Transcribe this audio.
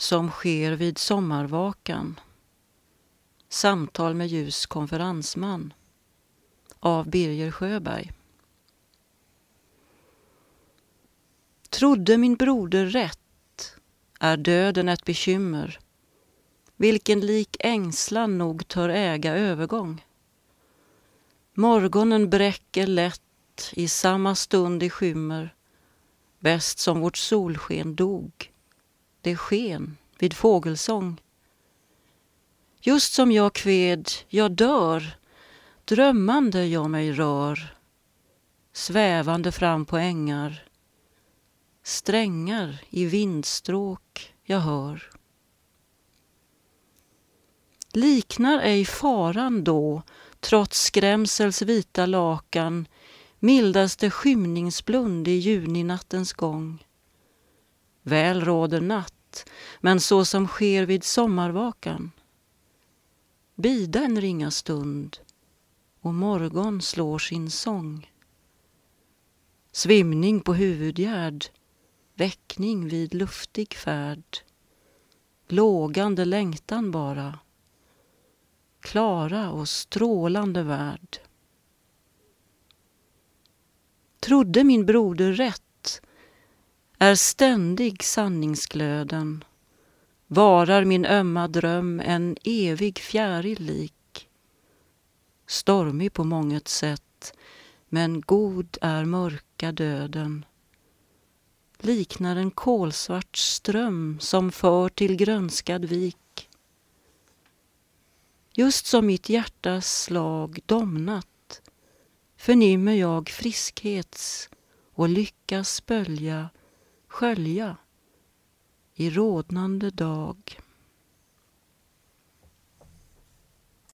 som sker vid sommarvakan. Samtal med ljus konferensman av Birger Sjöberg. Trodde min broder rätt är döden ett bekymmer vilken lik ängslan nog tör äga övergång. Morgonen bräcker lätt i samma stund i skymmer bäst som vårt solsken dog, det sken vid fågelsång. Just som jag kved, jag dör, drömmande jag mig rör, svävande fram på ängar, strängar i vindstråk jag hör. Liknar ej faran då, trots skrämsels vita lakan, mildaste skymningsblund i juninattens gång. Väl råder natt, men så som sker vid sommarvakan. Bida en ringa stund och morgon slår sin sång. Svimning på huvudgärd, väckning vid luftig färd. Lågande längtan bara, klara och strålande värld. Trodde min broder rätt? Är ständig sanningsglöden varar min ömma dröm en evig fjäril lik. Stormig på månget sätt, men god är mörka döden. Liknar en kolsvart ström som för till grönskad vik. Just som mitt hjärtas slag domnat förnimmer jag friskhets och lyckas bölja, skölja i rodnande dag.